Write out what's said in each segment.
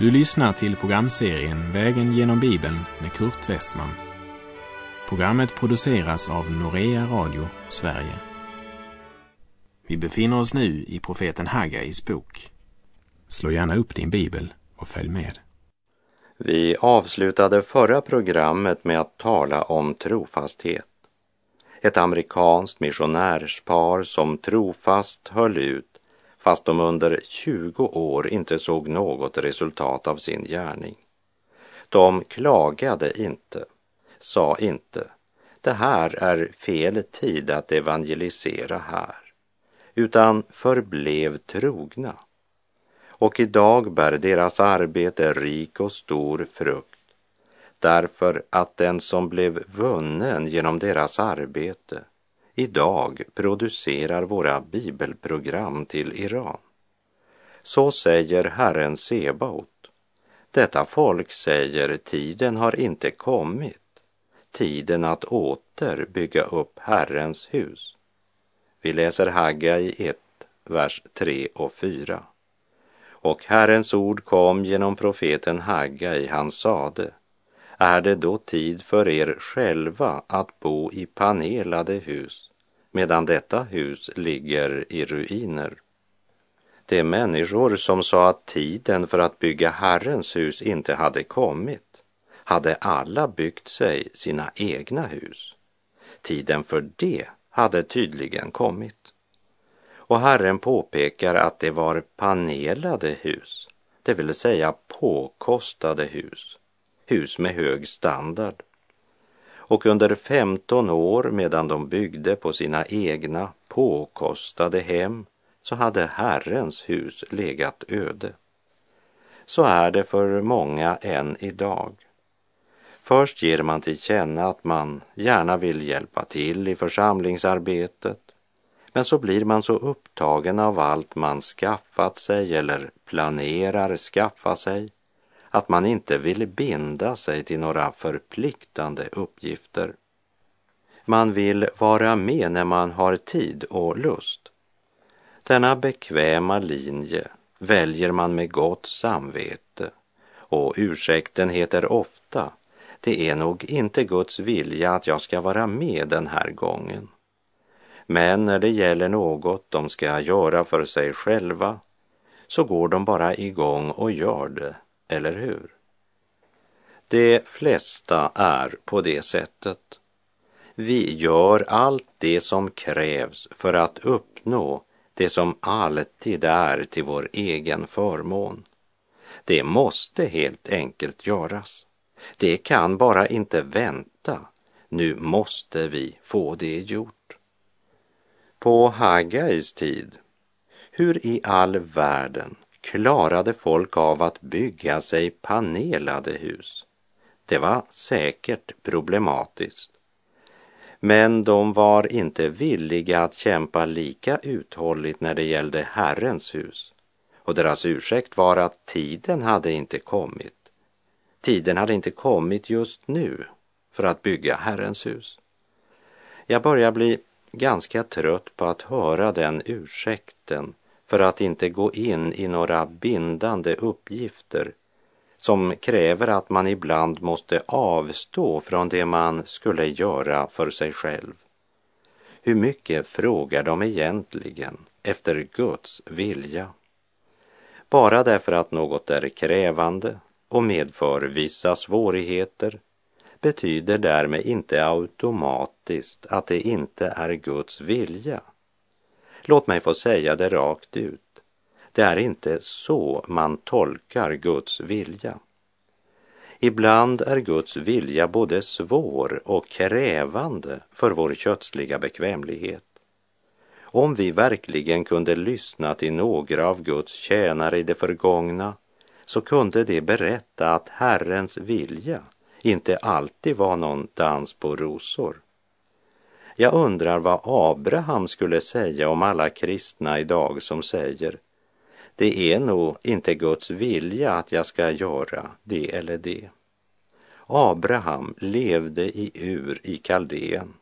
Du lyssnar till programserien Vägen genom Bibeln med Kurt Westman. Programmet produceras av Norea Radio Sverige. Vi befinner oss nu i profeten Haggais bok. Slå gärna upp din bibel och följ med. Vi avslutade förra programmet med att tala om trofasthet. Ett amerikanskt missionärspar som trofast höll ut fast de under 20 år inte såg något resultat av sin gärning. De klagade inte, sa inte, det här är fel tid att evangelisera här, utan förblev trogna. Och idag bär deras arbete rik och stor frukt, därför att den som blev vunnen genom deras arbete idag producerar våra bibelprogram till Iran. Så säger Herren Sebaot. Detta folk säger tiden har inte kommit, tiden att åter bygga upp Herrens hus. Vi läser Haggai 1, vers 3 och 4. Och Herrens ord kom genom profeten Haggai, han sade, är det då tid för er själva att bo i panelade hus medan detta hus ligger i ruiner. De människor som sa att tiden för att bygga Herrens hus inte hade kommit hade alla byggt sig sina egna hus. Tiden för det hade tydligen kommit. Och Herren påpekar att det var panelade hus, det vill säga påkostade hus, hus med hög standard och under 15 år medan de byggde på sina egna påkostade hem så hade Herrens hus legat öde. Så är det för många än idag. Först ger man till känna att man gärna vill hjälpa till i församlingsarbetet, men så blir man så upptagen av allt man skaffat sig eller planerar skaffa sig att man inte vill binda sig till några förpliktande uppgifter. Man vill vara med när man har tid och lust. Denna bekväma linje väljer man med gott samvete och ursäkten heter ofta det är nog inte Guds vilja att jag ska vara med den här gången. Men när det gäller något de ska göra för sig själva så går de bara igång och gör det eller hur? De flesta är på det sättet. Vi gör allt det som krävs för att uppnå det som alltid är till vår egen förmån. Det måste helt enkelt göras. Det kan bara inte vänta. Nu måste vi få det gjort. På Haggais tid, hur i all världen klarade folk av att bygga sig panelade hus. Det var säkert problematiskt. Men de var inte villiga att kämpa lika uthålligt när det gällde Herrens hus. Och deras ursäkt var att tiden hade inte kommit. Tiden hade inte kommit just nu för att bygga Herrens hus. Jag börjar bli ganska trött på att höra den ursäkten för att inte gå in i några bindande uppgifter som kräver att man ibland måste avstå från det man skulle göra för sig själv. Hur mycket frågar de egentligen efter Guds vilja? Bara därför att något är krävande och medför vissa svårigheter betyder därmed inte automatiskt att det inte är Guds vilja Låt mig få säga det rakt ut. Det är inte så man tolkar Guds vilja. Ibland är Guds vilja både svår och krävande för vår kötsliga bekvämlighet. Om vi verkligen kunde lyssna till några av Guds tjänare i det förgångna så kunde de berätta att Herrens vilja inte alltid var någon dans på rosor. Jag undrar vad Abraham skulle säga om alla kristna idag som säger det är nog inte Guds vilja att jag ska göra det eller det. Abraham levde i Ur i Kaldeen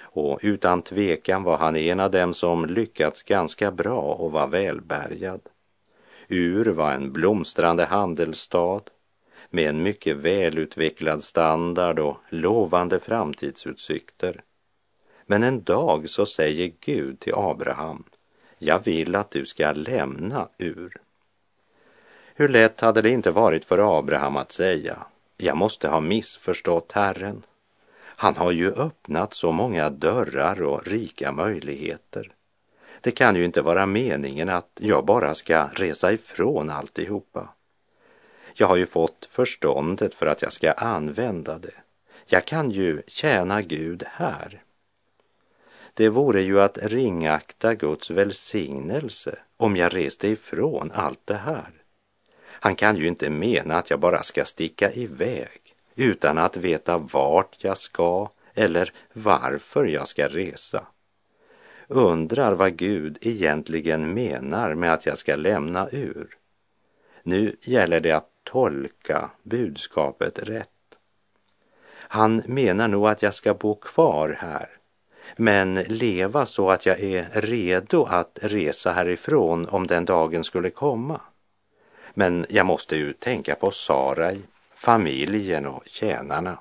och utan tvekan var han en av dem som lyckats ganska bra och var välbärgad. Ur var en blomstrande handelsstad med en mycket välutvecklad standard och lovande framtidsutsikter. Men en dag så säger Gud till Abraham, jag vill att du ska lämna Ur. Hur lätt hade det inte varit för Abraham att säga, jag måste ha missförstått Herren. Han har ju öppnat så många dörrar och rika möjligheter. Det kan ju inte vara meningen att jag bara ska resa ifrån alltihopa. Jag har ju fått förståndet för att jag ska använda det. Jag kan ju tjäna Gud här. Det vore ju att ringakta Guds välsignelse om jag reste ifrån allt det här. Han kan ju inte mena att jag bara ska sticka iväg utan att veta vart jag ska eller varför jag ska resa. Undrar vad Gud egentligen menar med att jag ska lämna ur. Nu gäller det att tolka budskapet rätt. Han menar nog att jag ska bo kvar här, men leva så att jag är redo att resa härifrån om den dagen skulle komma. Men jag måste ju tänka på Sarai, familjen och tjänarna.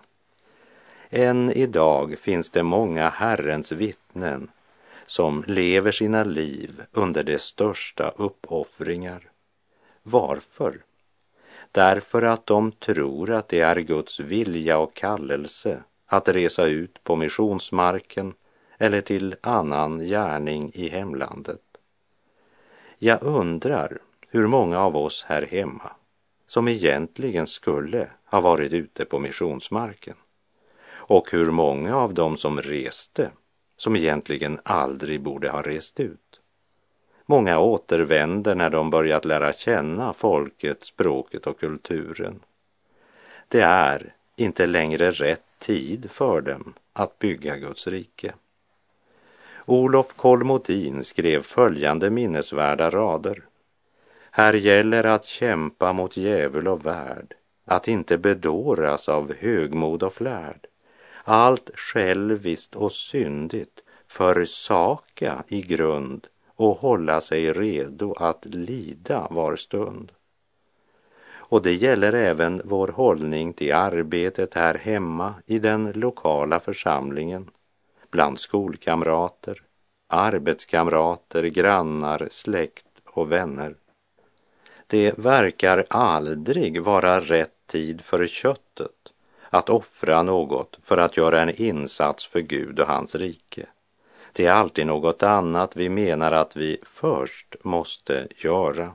Än idag finns det många Herrens vittnen som lever sina liv under de största uppoffringar. Varför? Därför att de tror att det är Guds vilja och kallelse att resa ut på missionsmarken eller till annan gärning i hemlandet. Jag undrar hur många av oss här hemma som egentligen skulle ha varit ute på missionsmarken och hur många av dem som reste som egentligen aldrig borde ha rest ut. Många återvänder när de börjat lära känna folket, språket och kulturen. Det är inte längre rätt tid för dem att bygga Guds rike. Olof Kolmodin skrev följande minnesvärda rader. Här gäller att kämpa mot djävul och värld, att inte bedåras av högmod och flärd. Allt själviskt och syndigt försaka i grund och hålla sig redo att lida var stund. Och det gäller även vår hållning till arbetet här hemma i den lokala församlingen, bland skolkamrater, arbetskamrater, grannar, släkt och vänner. Det verkar aldrig vara rätt tid för köttet att offra något för att göra en insats för Gud och hans rike. Det är alltid något annat vi menar att vi först måste göra.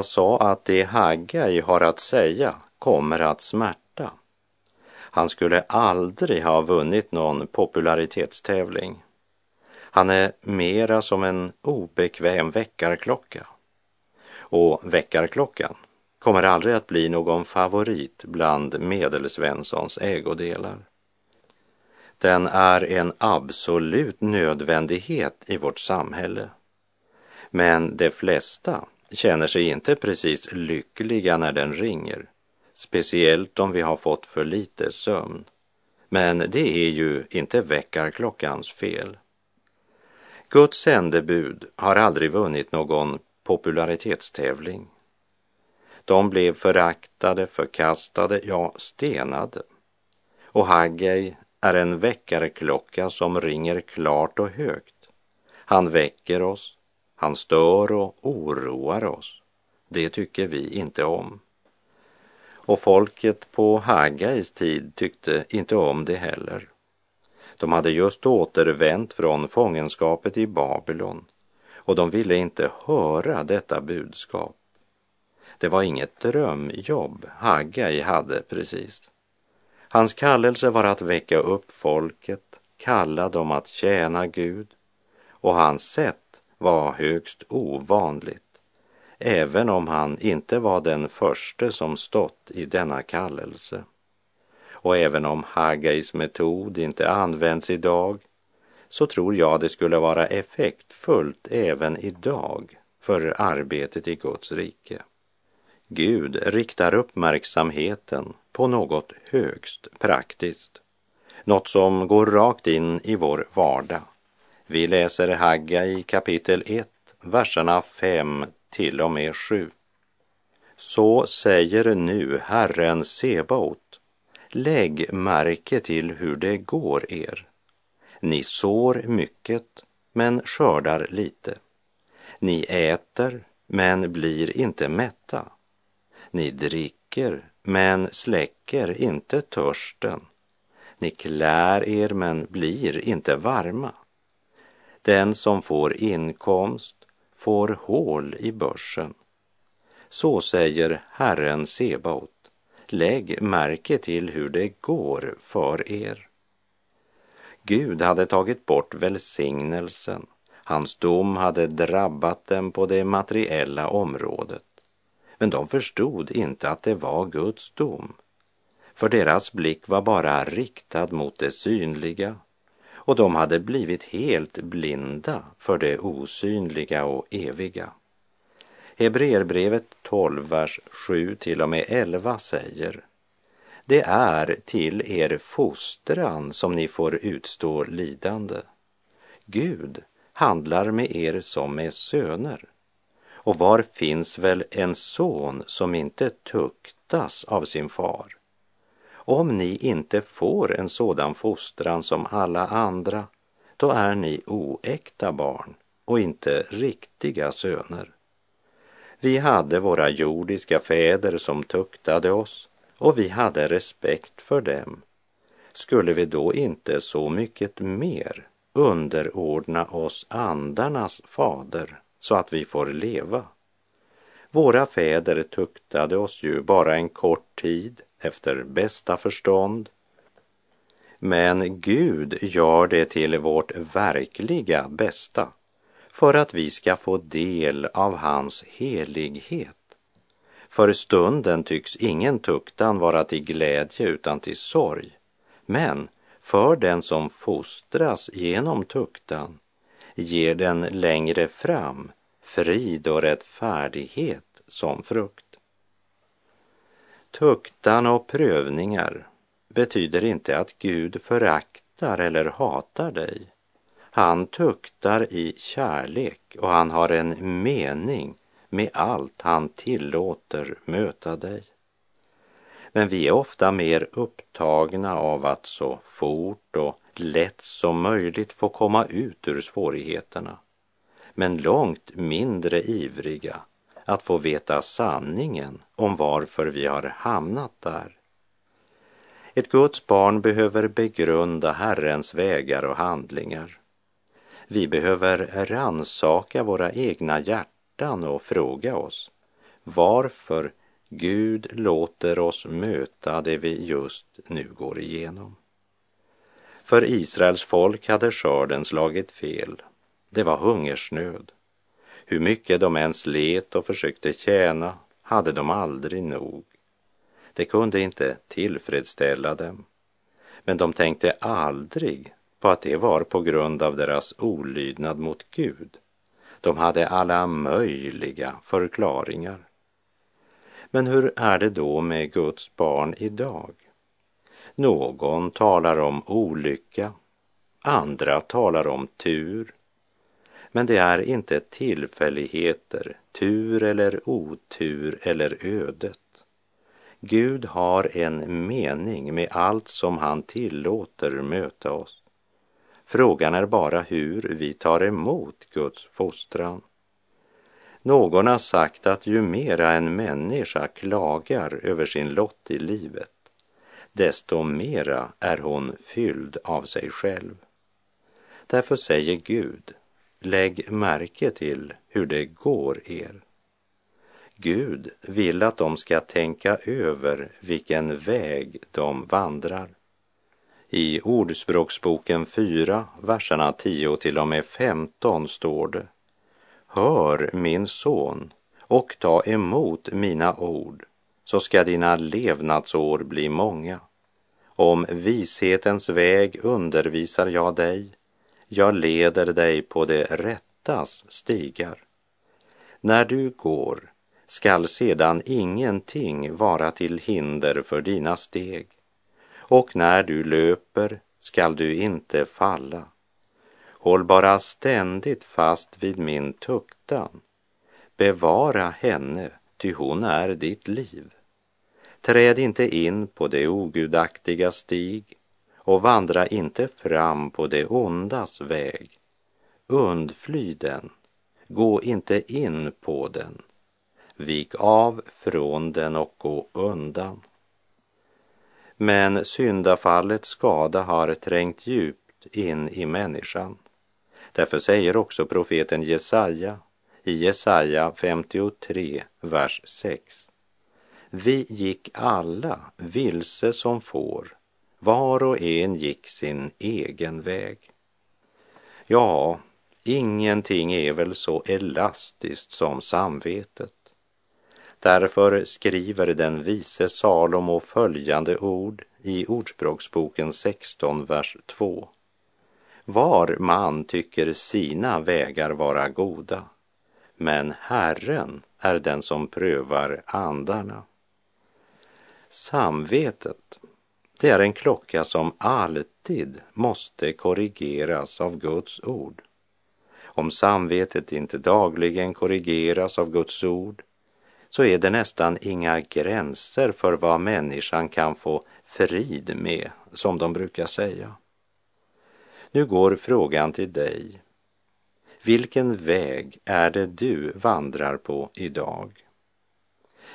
Jag sa att det Haggai har att säga kommer att smärta. Han skulle aldrig ha vunnit någon popularitetstävling. Han är mera som en obekväm väckarklocka. Och väckarklockan kommer aldrig att bli någon favorit bland Medelsvenssons ägodelar. Den är en absolut nödvändighet i vårt samhälle. Men de flesta känner sig inte precis lyckliga när den ringer, speciellt om vi har fått för lite sömn. Men det är ju inte väckarklockans fel. Guds sändebud har aldrig vunnit någon popularitetstävling. De blev föraktade, förkastade, ja, stenade. Och Haggei är en väckarklocka som ringer klart och högt. Han väcker oss, han stör och oroar oss. Det tycker vi inte om. Och folket på Haggais tid tyckte inte om det heller. De hade just återvänt från fångenskapet i Babylon och de ville inte höra detta budskap. Det var inget drömjobb Haggai hade precis. Hans kallelse var att väcka upp folket, kalla dem att tjäna Gud och hans sätt var högst ovanligt, även om han inte var den första som stått i denna kallelse. Och även om Haggais metod inte används idag så tror jag det skulle vara effektfullt även idag för arbetet i Guds rike. Gud riktar uppmärksamheten på något högst praktiskt, något som går rakt in i vår vardag. Vi läser Hagga i kapitel 1, verserna 5 till och med 7. Så säger nu Herren Sebaot, lägg märke till hur det går er. Ni sår mycket, men skördar lite. Ni äter, men blir inte mätta. Ni dricker, men släcker inte törsten. Ni klär er, men blir inte varma. Den som får inkomst får hål i börsen. Så säger Herren Sebaot. Lägg märke till hur det går för er. Gud hade tagit bort välsignelsen. Hans dom hade drabbat dem på det materiella området. Men de förstod inte att det var Guds dom. För deras blick var bara riktad mot det synliga och de hade blivit helt blinda för det osynliga och eviga. Hebreerbrevet 12, vers 7 till och med 11 säger Det är till er fostran som ni får utstå lidande. Gud handlar med er som med söner. Och var finns väl en son som inte tuktas av sin far? Om ni inte får en sådan fostran som alla andra, då är ni oäkta barn och inte riktiga söner. Vi hade våra jordiska fäder som tuktade oss och vi hade respekt för dem. Skulle vi då inte så mycket mer underordna oss andarnas fader så att vi får leva? Våra fäder tuktade oss ju bara en kort tid efter bästa förstånd. Men Gud gör det till vårt verkliga bästa för att vi ska få del av hans helighet. För stunden tycks ingen tuktan vara till glädje utan till sorg. Men för den som fostras genom tuktan ger den längre fram frid och rättfärdighet som frukt. Tuktan och prövningar betyder inte att Gud föraktar eller hatar dig. Han tuktar i kärlek och han har en mening med allt han tillåter möta dig. Men vi är ofta mer upptagna av att så fort och lätt som möjligt få komma ut ur svårigheterna, men långt mindre ivriga att få veta sanningen om varför vi har hamnat där. Ett Guds barn behöver begrunda Herrens vägar och handlingar. Vi behöver ransaka våra egna hjärtan och fråga oss varför Gud låter oss möta det vi just nu går igenom. För Israels folk hade skörden slagit fel. Det var hungersnöd. Hur mycket de än slet och försökte tjäna hade de aldrig nog. Det kunde inte tillfredsställa dem. Men de tänkte aldrig på att det var på grund av deras olydnad mot Gud. De hade alla möjliga förklaringar. Men hur är det då med Guds barn idag? Någon talar om olycka, andra talar om tur. Men det är inte tillfälligheter, tur eller otur eller ödet. Gud har en mening med allt som han tillåter möta oss. Frågan är bara hur vi tar emot Guds fostran. Någon har sagt att ju mera en människa klagar över sin lott i livet, desto mera är hon fylld av sig själv. Därför säger Gud, lägg märke till hur det går er. Gud vill att de ska tänka över vilken väg de vandrar. I Ordspråksboken 4, verserna 10 till och med 15 står det. Hör min son och ta emot mina ord så ska dina levnadsår bli många. Om vishetens väg undervisar jag dig, jag leder dig på det rättas stigar. När du går skall sedan ingenting vara till hinder för dina steg, och när du löper skall du inte falla. Håll bara ständigt fast vid min tuktan. Bevara henne, ty hon är ditt liv. Träd inte in på det ogudaktiga stig och vandra inte fram på det ondas väg. Undfly den, gå inte in på den. Vik av från den och gå undan. Men syndafallets skada har trängt djupt in i människan. Därför säger också profeten Jesaja i Jesaja 53, vers 6. Vi gick alla vilse som får, var och en gick sin egen väg. Ja, ingenting är väl så elastiskt som samvetet. Därför skriver den vise Salomo följande ord i Ordspråksboken 16, vers 2. Var man tycker sina vägar vara goda, men Herren är den som prövar andarna. Samvetet, det är en klocka som alltid måste korrigeras av Guds ord. Om samvetet inte dagligen korrigeras av Guds ord så är det nästan inga gränser för vad människan kan få frid med, som de brukar säga. Nu går frågan till dig. Vilken väg är det du vandrar på idag?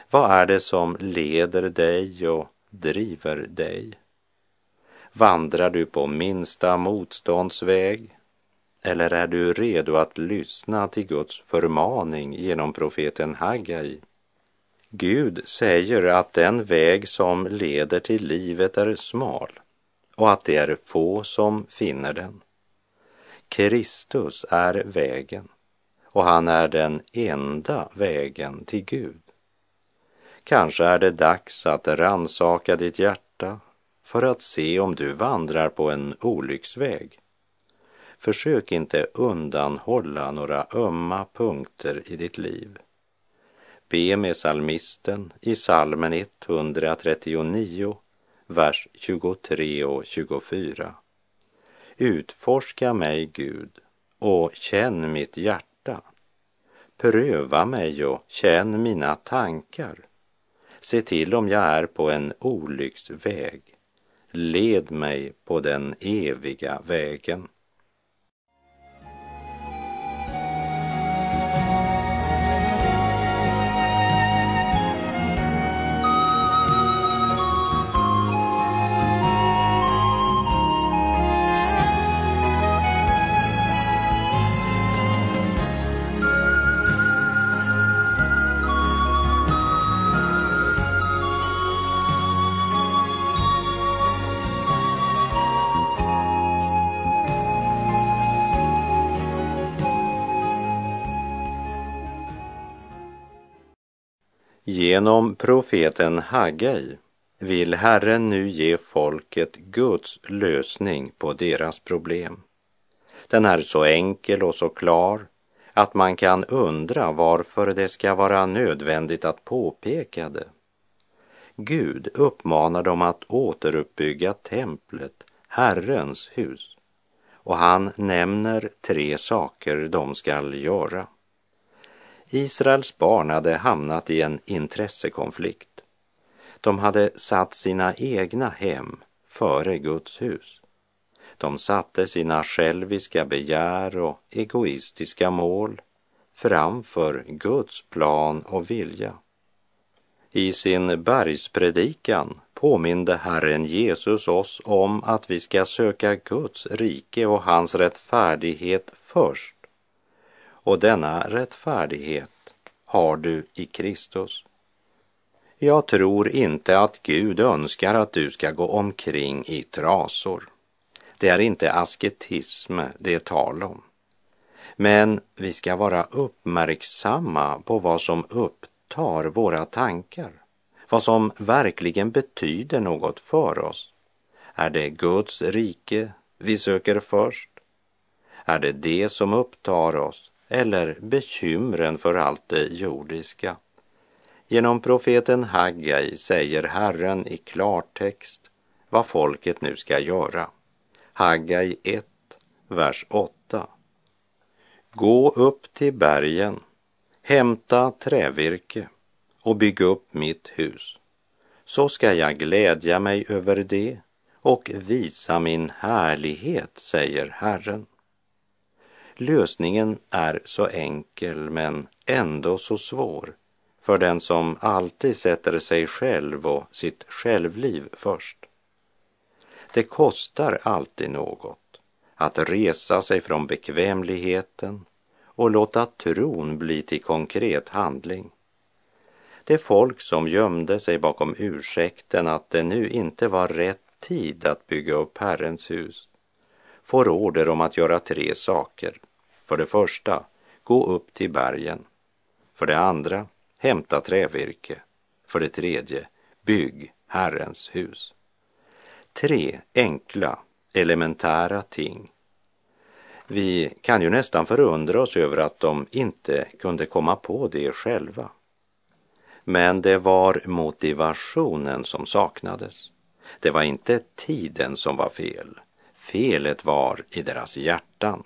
Vad är det som leder dig och driver dig? Vandrar du på minsta motståndsväg? Eller är du redo att lyssna till Guds förmaning genom profeten Hagai? Gud säger att den väg som leder till livet är smal och att det är få som finner den. Kristus är vägen och han är den enda vägen till Gud. Kanske är det dags att ransaka ditt hjärta för att se om du vandrar på en olycksväg. Försök inte undanhålla några ömma punkter i ditt liv. Be med salmisten i salmen 139, vers 23 och 24. Utforska mig, Gud, och känn mitt hjärta. Pröva mig och känn mina tankar Se till om jag är på en olycksväg. Led mig på den eviga vägen. Genom profeten Haggai vill Herren nu ge folket Guds lösning på deras problem. Den är så enkel och så klar att man kan undra varför det ska vara nödvändigt att påpeka det. Gud uppmanar dem att återuppbygga templet, Herrens hus, och han nämner tre saker de skall göra. Israels barn hade hamnat i en intressekonflikt. De hade satt sina egna hem före Guds hus. De satte sina själviska begär och egoistiska mål framför Guds plan och vilja. I sin bergspredikan påminde Herren Jesus oss om att vi ska söka Guds rike och hans rättfärdighet först och denna rättfärdighet har du i Kristus. Jag tror inte att Gud önskar att du ska gå omkring i trasor. Det är inte asketism det är tal om. Men vi ska vara uppmärksamma på vad som upptar våra tankar, vad som verkligen betyder något för oss. Är det Guds rike vi söker först? Är det det som upptar oss eller bekymren för allt det jordiska? Genom profeten Haggai säger Herren i klartext vad folket nu ska göra. Haggai 1, vers 8. Gå upp till bergen, hämta trävirke och bygg upp mitt hus. Så ska jag glädja mig över det och visa min härlighet, säger Herren. Lösningen är så enkel men ändå så svår för den som alltid sätter sig själv och sitt självliv först. Det kostar alltid något att resa sig från bekvämligheten och låta tron bli till konkret handling. Det folk som gömde sig bakom ursäkten att det nu inte var rätt tid att bygga upp Herrens hus får order om att göra tre saker. För det första, gå upp till bergen. För det andra, hämta trävirke. För det tredje, bygg Herrens hus. Tre enkla, elementära ting. Vi kan ju nästan förundra oss över att de inte kunde komma på det själva. Men det var motivationen som saknades. Det var inte tiden som var fel. Felet var i deras hjärtan.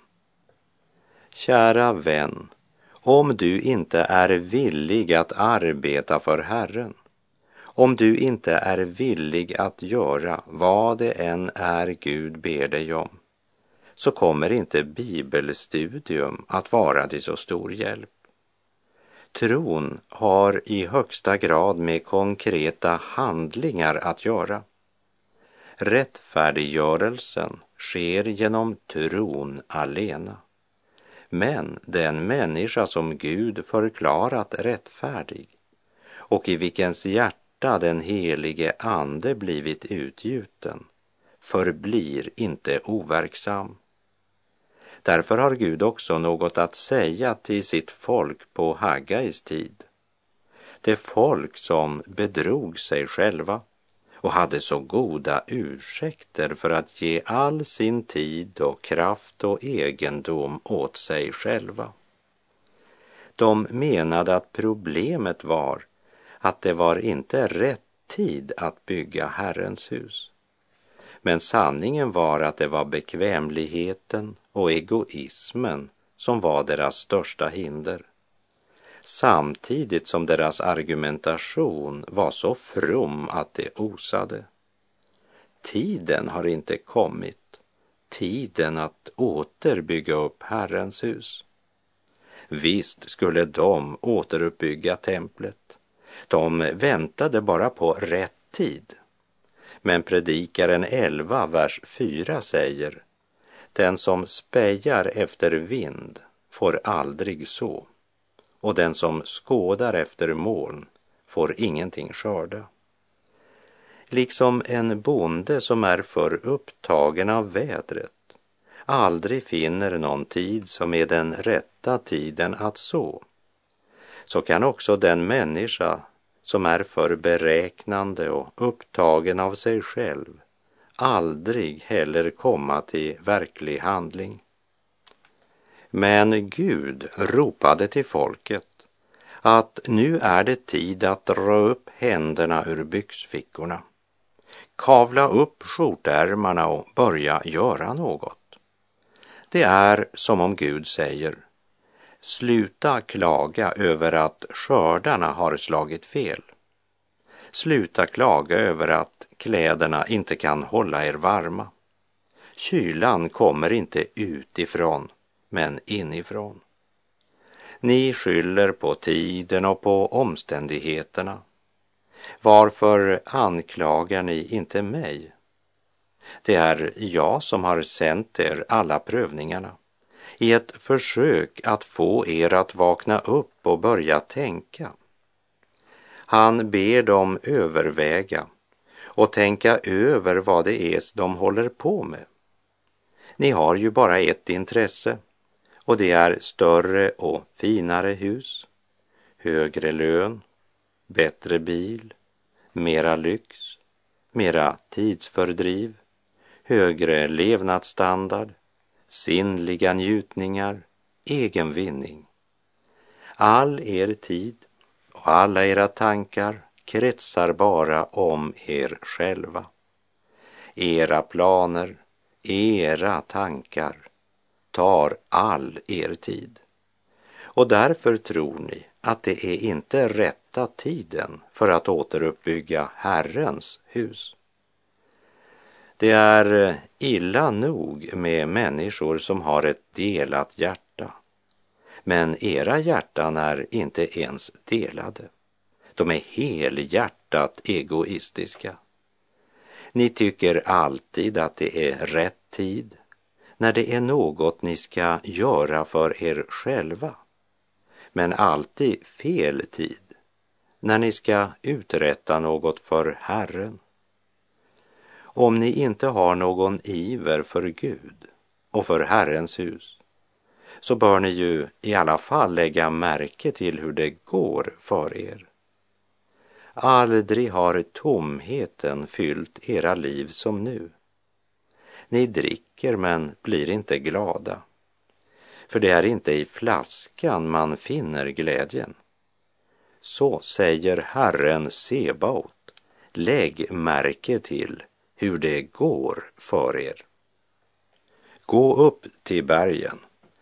Kära vän, om du inte är villig att arbeta för Herren, om du inte är villig att göra vad det än är Gud ber dig om, så kommer inte bibelstudium att vara till så stor hjälp. Tron har i högsta grad med konkreta handlingar att göra. Rättfärdiggörelsen sker genom tron alena. Men den människa som Gud förklarat rättfärdig och i vilkens hjärta den helige ande blivit utgjuten förblir inte overksam. Därför har Gud också något att säga till sitt folk på Haggais tid. Det folk som bedrog sig själva och hade så goda ursäkter för att ge all sin tid och kraft och egendom åt sig själva. De menade att problemet var att det var inte rätt tid att bygga Herrens hus. Men sanningen var att det var bekvämligheten och egoismen som var deras största hinder samtidigt som deras argumentation var så from att det osade. Tiden har inte kommit, tiden att åter bygga upp Herrens hus. Visst skulle de återuppbygga templet. De väntade bara på rätt tid. Men predikaren 11, vers 4 säger Den som spejar efter vind får aldrig så och den som skådar efter moln får ingenting skörda. Liksom en bonde som är för upptagen av vädret aldrig finner någon tid som är den rätta tiden att så, så kan också den människa som är för beräknande och upptagen av sig själv aldrig heller komma till verklig handling. Men Gud ropade till folket att nu är det tid att dra upp händerna ur byxfickorna, kavla upp skjortärmarna och börja göra något. Det är som om Gud säger, sluta klaga över att skördarna har slagit fel. Sluta klaga över att kläderna inte kan hålla er varma. Kylan kommer inte utifrån men inifrån. Ni skyller på tiden och på omständigheterna. Varför anklagar ni inte mig? Det är jag som har sänt er alla prövningarna i ett försök att få er att vakna upp och börja tänka. Han ber dem överväga och tänka över vad det är de håller på med. Ni har ju bara ett intresse och det är större och finare hus, högre lön, bättre bil, mera lyx, mera tidsfördriv, högre levnadsstandard, sinnliga njutningar, egen vinning. All er tid och alla era tankar kretsar bara om er själva. Era planer, era tankar tar all er tid. Och därför tror ni att det är inte rätta tiden för att återuppbygga Herrens hus. Det är illa nog med människor som har ett delat hjärta. Men era hjärtan är inte ens delade. De är helhjärtat egoistiska. Ni tycker alltid att det är rätt tid när det är något ni ska göra för er själva. Men alltid fel tid när ni ska uträtta något för Herren. Om ni inte har någon iver för Gud och för Herrens hus så bör ni ju i alla fall lägga märke till hur det går för er. Aldrig har tomheten fyllt era liv som nu. Ni dricker men blir inte glada. För det är inte i flaskan man finner glädjen. Så säger Herren Sebaot. Lägg märke till hur det går för er. Gå upp till bergen,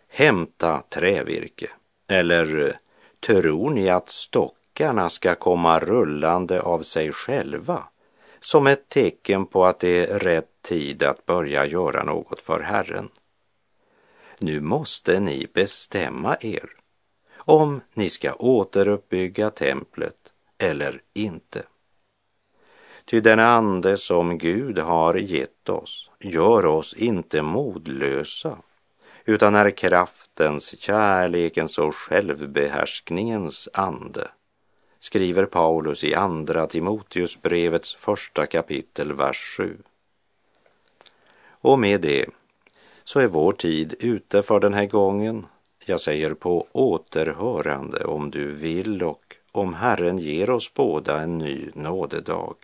hämta trävirke, eller tror ni att stockarna ska komma rullande av sig själva som ett tecken på att det är rätt tid att börja göra något för Herren? Nu måste ni bestämma er om ni ska återuppbygga templet eller inte. Ty den ande som Gud har gett oss gör oss inte modlösa utan är kraftens, kärlekens och självbehärskningens ande, skriver Paulus i Andra Timoteusbrevets första kapitel, vers 7. Och med det så är vår tid ute för den här gången. Jag säger på återhörande om du vill och om Herren ger oss båda en ny nådedag.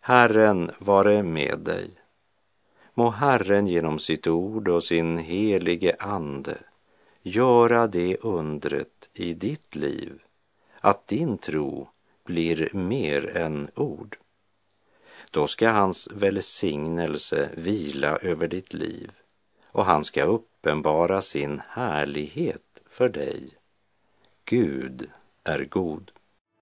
Herren vare med dig. Må Herren genom sitt ord och sin helige ande göra det undret i ditt liv att din tro blir mer än ord. Då ska hans välsignelse vila över ditt liv och han ska uppenbara sin härlighet för dig. Gud är god.